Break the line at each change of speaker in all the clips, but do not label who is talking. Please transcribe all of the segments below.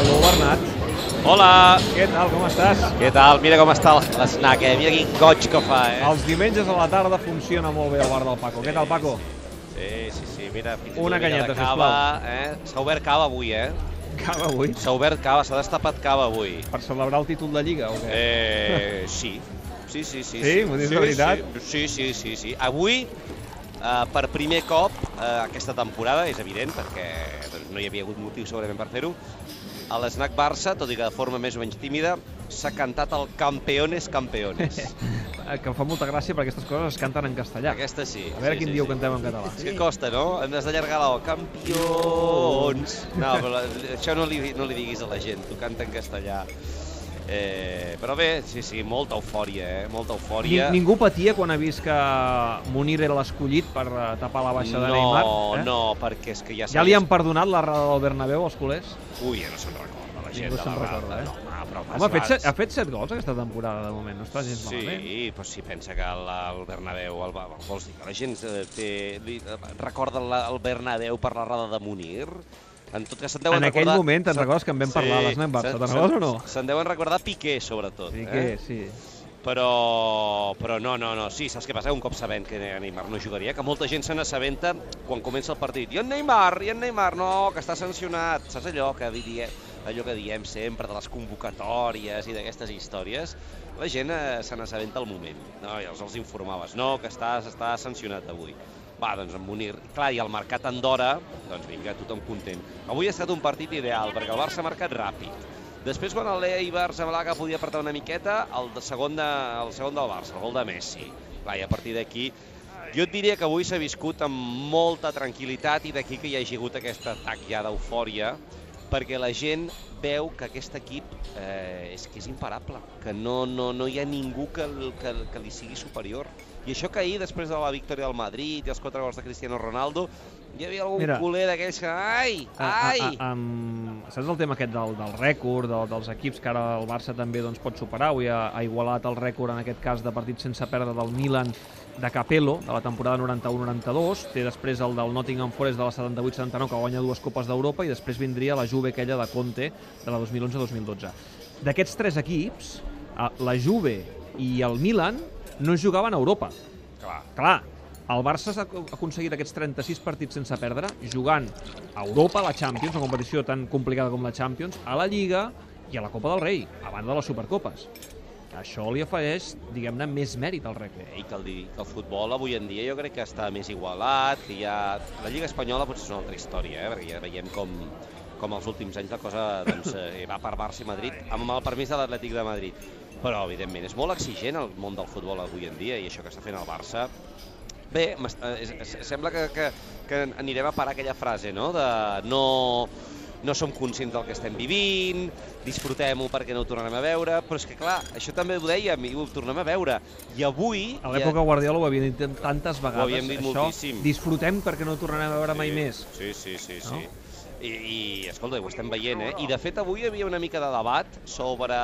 Aló, Bernat.
Hola!
Què tal, com estàs?
Què tal? Mira com està l'esnac, eh? Mira quin goig que fa, eh?
Els diumenges a la tarda funciona molt bé el bar del Paco. Què tal, Paco?
Sí, sí, sí, mira, fins
Una
mica
canyeta,
cava, eh? S'ha obert cava avui, eh?
Cava avui?
S'ha obert cava, s'ha destapat cava avui.
Per celebrar el títol de Lliga, o què?
Eh, sí. Sí, sí, sí.
Sí? M'ho dius de veritat?
Sí, sí, sí, sí. Avui, eh, per primer cop, eh, aquesta temporada, és evident, perquè doncs, no hi havia hagut motiu segurament per fer-ho, a l'Snac Barça, tot i que de forma més o menys tímida, s'ha cantat el Campeones Campeones.
Que em fa molta gràcia perquè aquestes coses es canten en castellà.
Aquesta sí.
A veure
sí,
quin
sí,
dia ho
sí.
cantem en català.
És que costa, no? Hem d'allargar la O. Campions! No, però això no li, no li diguis a la gent, tu canta en castellà. Eh, però bé, sí, sí, molta eufòria, eh? Molta
Ni,
eufòria.
ningú patia quan ha vist que Munir era l'escollit per eh, tapar la baixa de
no,
Neymar? Eh?
no, perquè és que ja
Ja li han perdonat la rada del Bernabéu als culers?
Ui, ja no se'n recorda la gent
Ningú
de la
recorda,
Rada.
eh?
No, home, però
Home, ha fet, set, ha fet set gols aquesta temporada, de moment. No està gens malament.
Sí, però si pensa que el, el Bernabéu, el, vols dir que la gent eh, té, li, recorda la, el Bernabéu per la rada de Munir? En tot cas, se'n deuen
En aquell
recordar...
moment, te'n recordes que en vam parlar a l'Snac Barça? Te'n recordes o no?
Se'n deuen recordar Piqué, sobretot.
Sí
eh?
sí.
Però, però no, no, no, sí, saps què passa? Un cop sabent que Neymar no jugaria, que molta gent se n'assabenta quan comença el partit. I en Neymar, i en Neymar, no, que està sancionat. Saps allò que diem, allò que diem sempre de les convocatòries i d'aquestes històries? La gent eh, se n'assabenta al moment. No, i els, els informaves, no, que està, està sancionat avui. Va, doncs en Munir. Clar, i el mercat Andorra, doncs vinga, tothom content. Avui ha estat un partit ideal, perquè el Barça ha marcat ràpid. Després, quan el Eibar que podia apretar una miqueta, el, segon, de, el segon del Barça, el gol de Messi. Clar, i a partir d'aquí, jo et diria que avui s'ha viscut amb molta tranquil·litat i d'aquí que hi hagi hagut aquest atac ja d'eufòria, perquè la gent veu que aquest equip eh, és que és imparable, que no, no, no hi ha ningú que, el- que, que li sigui superior. I això que ahir, després de la victòria del Madrid i els quatre gols de Cristiano Ronaldo, hi havia algun
Mira.
culer d'aquells que... Ai,
A, a,
ai!
a, amb, saps el tema aquest del, del rècord, del, dels equips que ara el Barça també doncs, pot superar? Avui ha, ha igualat el rècord, en aquest cas, de partits sense perdre del Milan de Capello, de la temporada 91-92. Té després el del Nottingham Forest de la 78-79, que guanya dues Copes d'Europa, i després vindria la Juve aquella de Conte, de la 2011-2012. D'aquests tres equips, eh, la Juve i el Milan no jugaven a Europa.
Clar.
Clar, el Barça s'ha aconseguit aquests 36 partits sense perdre, jugant a Europa, a la Champions, una competició tan complicada com la Champions, a la Lliga i a la Copa del Rei, a banda de les Supercopes. Això li afegeix, diguem-ne, més mèrit al rècord.
I que el, di- que el futbol avui en dia jo crec que està més igualat, hi ha... La Lliga Espanyola potser és una altra història, eh? perquè ja veiem com, com els últims anys la cosa doncs, eh, va per Barça i Madrid, amb el permís de l'Atlètic de Madrid. Però, evidentment, és molt exigent el món del futbol avui en dia i això que està fent el Barça Bé, eh, sembla que, que, que anirem a parar aquella frase, no?, de no, no som conscients del que estem vivint, disfrutem-ho perquè no ho tornarem a veure, però és que clar, això també ho dèiem i ho tornem a veure. I avui...
A l'època Guardiola ho havien dit tantes vegades.
havíem dit
això,
moltíssim.
disfrutem perquè no ho tornarem a veure mai més.
Sí, sí, sí,
No?
sí. I, I, escolta, ho estem veient, eh? I de fet avui hi havia una mica de debat sobre,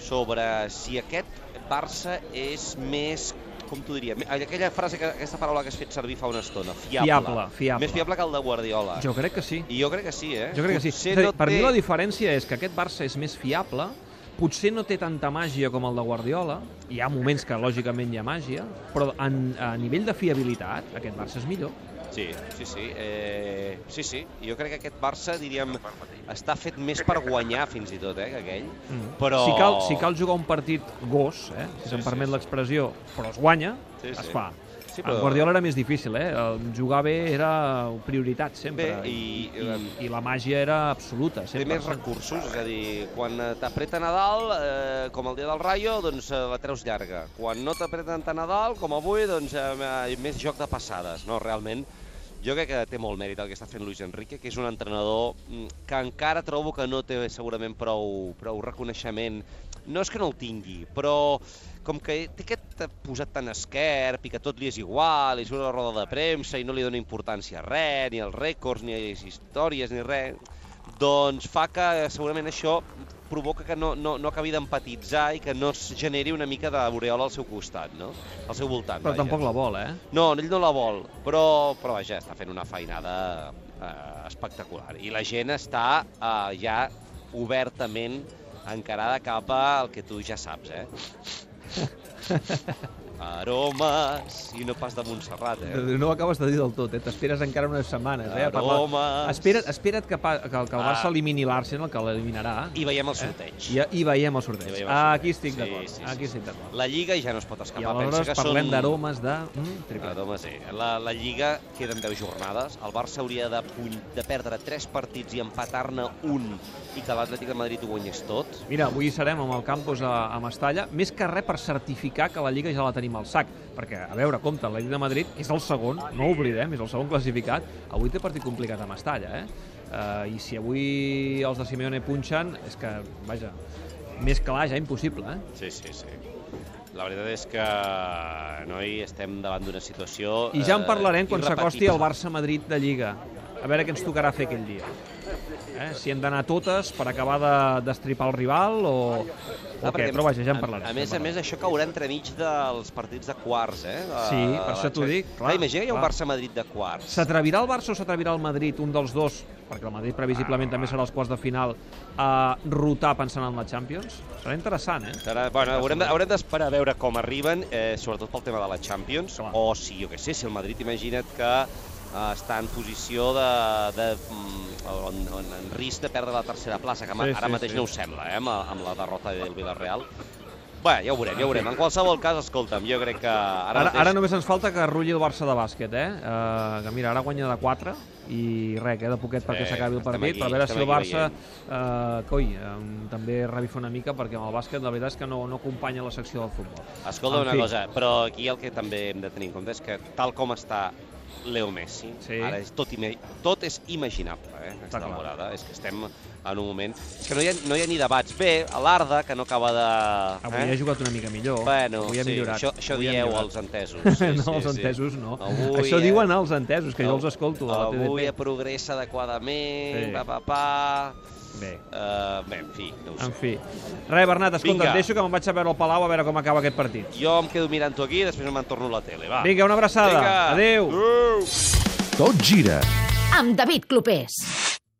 sobre si aquest Barça és més com t'ho diria, aquella frase, que, aquesta paraula que has fet servir fa una estona, fiable.
Fiable, fiable.
Més fiable que el de Guardiola.
Jo crec que sí.
I jo crec que sí, eh?
Jo crec que sí.
No
per
té...
mi la diferència és que aquest Barça és més fiable, potser no té tanta màgia com el de Guardiola, hi ha moments que lògicament hi ha màgia, però en, a nivell de fiabilitat aquest Barça és millor.
Sí, sí, sí. Eh, sí, sí. Jo crec que aquest Barça, diríem, està fet més per guanyar fins i tot, eh, que aquell.
Mm.
Però...
Si, cal, si cal jugar un partit gos, eh, si
Sí,
se'm
sí,
permet
sí.
l'expressió, però es guanya,
Sí,
es
sí.
fa.
Sí,
El Guardiola era més difícil, eh? El Jugar bé era prioritat sempre.
Bé, i-
i, i la màgia era absoluta,
té
100%.
més recursos, és a dir, quan eh, t'apreten a dalt, eh, com el dia del Rayo, doncs eh, la treus llarga. Quan no t'apreten tant a dalt, com avui, doncs eh, més joc de passades, no? Realment, jo crec que té molt mèrit el que està fent Luis Enrique, que és un entrenador mm, que encara trobo que no té segurament prou, prou reconeixement. No és que no el tingui, però com que té aquest posat tan esquerp i que tot li és igual, i surt a la roda de premsa i no li dona importància a res, ni als rècords, ni a les històries, ni res, doncs fa que segurament això provoca que no, no, no acabi d'empatitzar i que no es generi una mica d'aureola al seu costat, no? Al seu voltant,
Però
vaja.
tampoc la vol, eh?
No, ell no la vol, però, però vaja, està fent una feinada eh, espectacular. I la gent està eh, ja obertament encarada cap al que tu ja saps, eh? Aromes, i no pas de Montserrat, eh?
No ho acabes de dir del tot, eh? T'esperes encara unes setmanes, eh?
Aromes.
Espera't, espera't que, pa, que, el- que el Barça
Ah.
elimini l'Arsenal, que l'eliminarà.
I veiem el sorteig.
I, I veiem el sorteig.
I veiem el
Ah,
sorteig.
aquí estic
Sí,
d'acord.
sí, sí,
aquí estic d'acord.
La Lliga ja no es pot
I
escapar.
aleshores
Pensa que
parlem
són...
d'aromes de... Mm, triple.
Aroma, sí. La, la Lliga queden 10 jornades. El Barça hauria de, puny- de perdre 3 partits i empatar-ne un i que l'Atlètic de Madrid ho guanyés tot.
Mira, avui serem amb el campus a, a Mestalla, més que res per certificar que la Lliga ja la tenim al sac, perquè, a veure, compte, l'Atlètic de Madrid és el segon, no ho oblidem, és el segon classificat, avui té partit complicat a Mestalla, eh? Uh, I si avui els de Simeone punxen, és que, vaja, més clar ja impossible, eh?
Sí, sí, sí. La veritat és que, noi, estem davant d'una situació...
I ja en
eh,
parlarem quan s'acosti el. Barça-Madrid de Lliga. A veure què ens tocarà fer aquell dia. Eh? Si hem d'anar totes per acabar de- d'estripar el rival o
Ah,
què,
perquè,
però vaja, ja en
a-
parlarem.
A,
en
més a més, això caurà entremig dels partits de quarts, eh? De,
Sí, per això t'ho dic, clar,
Clar, imagina que hi ha un. Barça-Madrid de quarts.
S'atrevirà el Barça o s'atrevirà el Madrid, un dels dos, perquè el Madrid previsiblement també serà als quarts de final, a rotar pensant en la Champions? Serà interessant, eh?
Serà, bueno, haurem haurem d'esperar a veure com arriben, eh, sobretot pel tema de la Champions,
Clar.
o si, jo què sé, si el Madrid, imagina't que està en posició de, de, mm, en, en, en risc de perdre la tercera plaça, que
Sí,
ara
sí,
mateix
sí.
no ho sembla, eh, amb, amb la derrota del Villarreal. Bé, ja ho veurem, ja ho veurem. En qualsevol cas, escolta'm, jo crec que ara,
Ara,
mateix...
ara només ens falta que rulli el Barça de bàsquet, eh? Uh, que mira, ara guanya de 4 i res, queda poquet
Sí,
perquè s'acabi el partit,
aquí,
per veure si el Barça, uh, coi, um, també revifa una mica, perquè amb el bàsquet la veritat és que no, no acompanya la secció del futbol.
Escolta
En
una
fi.
cosa, però aquí el que també hem de tenir en compte és que tal com està Leo Messi,
Sí.
ara és tot, tot és imaginable, eh, aquesta temporada. És que estem en un moment... És que no hi ha, no hi ha ni debats. Bé, l'Arda, que no acaba de...
Avui ha jugat una mica millor,
Bueno,
avui ha
sí,
millorat.
això, això
avui
dieu els entesos.
no,
Sí, sí,
els
sí.
entesos no.
Avui,
Això
eh,
diuen els entesos, que jo els escolto a la
Avui
TDP.
progressa adequadament,
Sí.
pa, pa, pa...
Bé,
Uh, bé, en fi, no ho sé.
en fi. Res, Bernat, escolta,
Vinga.
et deixo que me'n vaig a veure al Palau a veure com acaba aquest partit.
Jo em quedo mirant-ho aquí i després me'n torno a la tele, va.
Vinga, una abraçada.
Vinga.
Adéu.
Adéu.
Tot gira
amb David Clopés.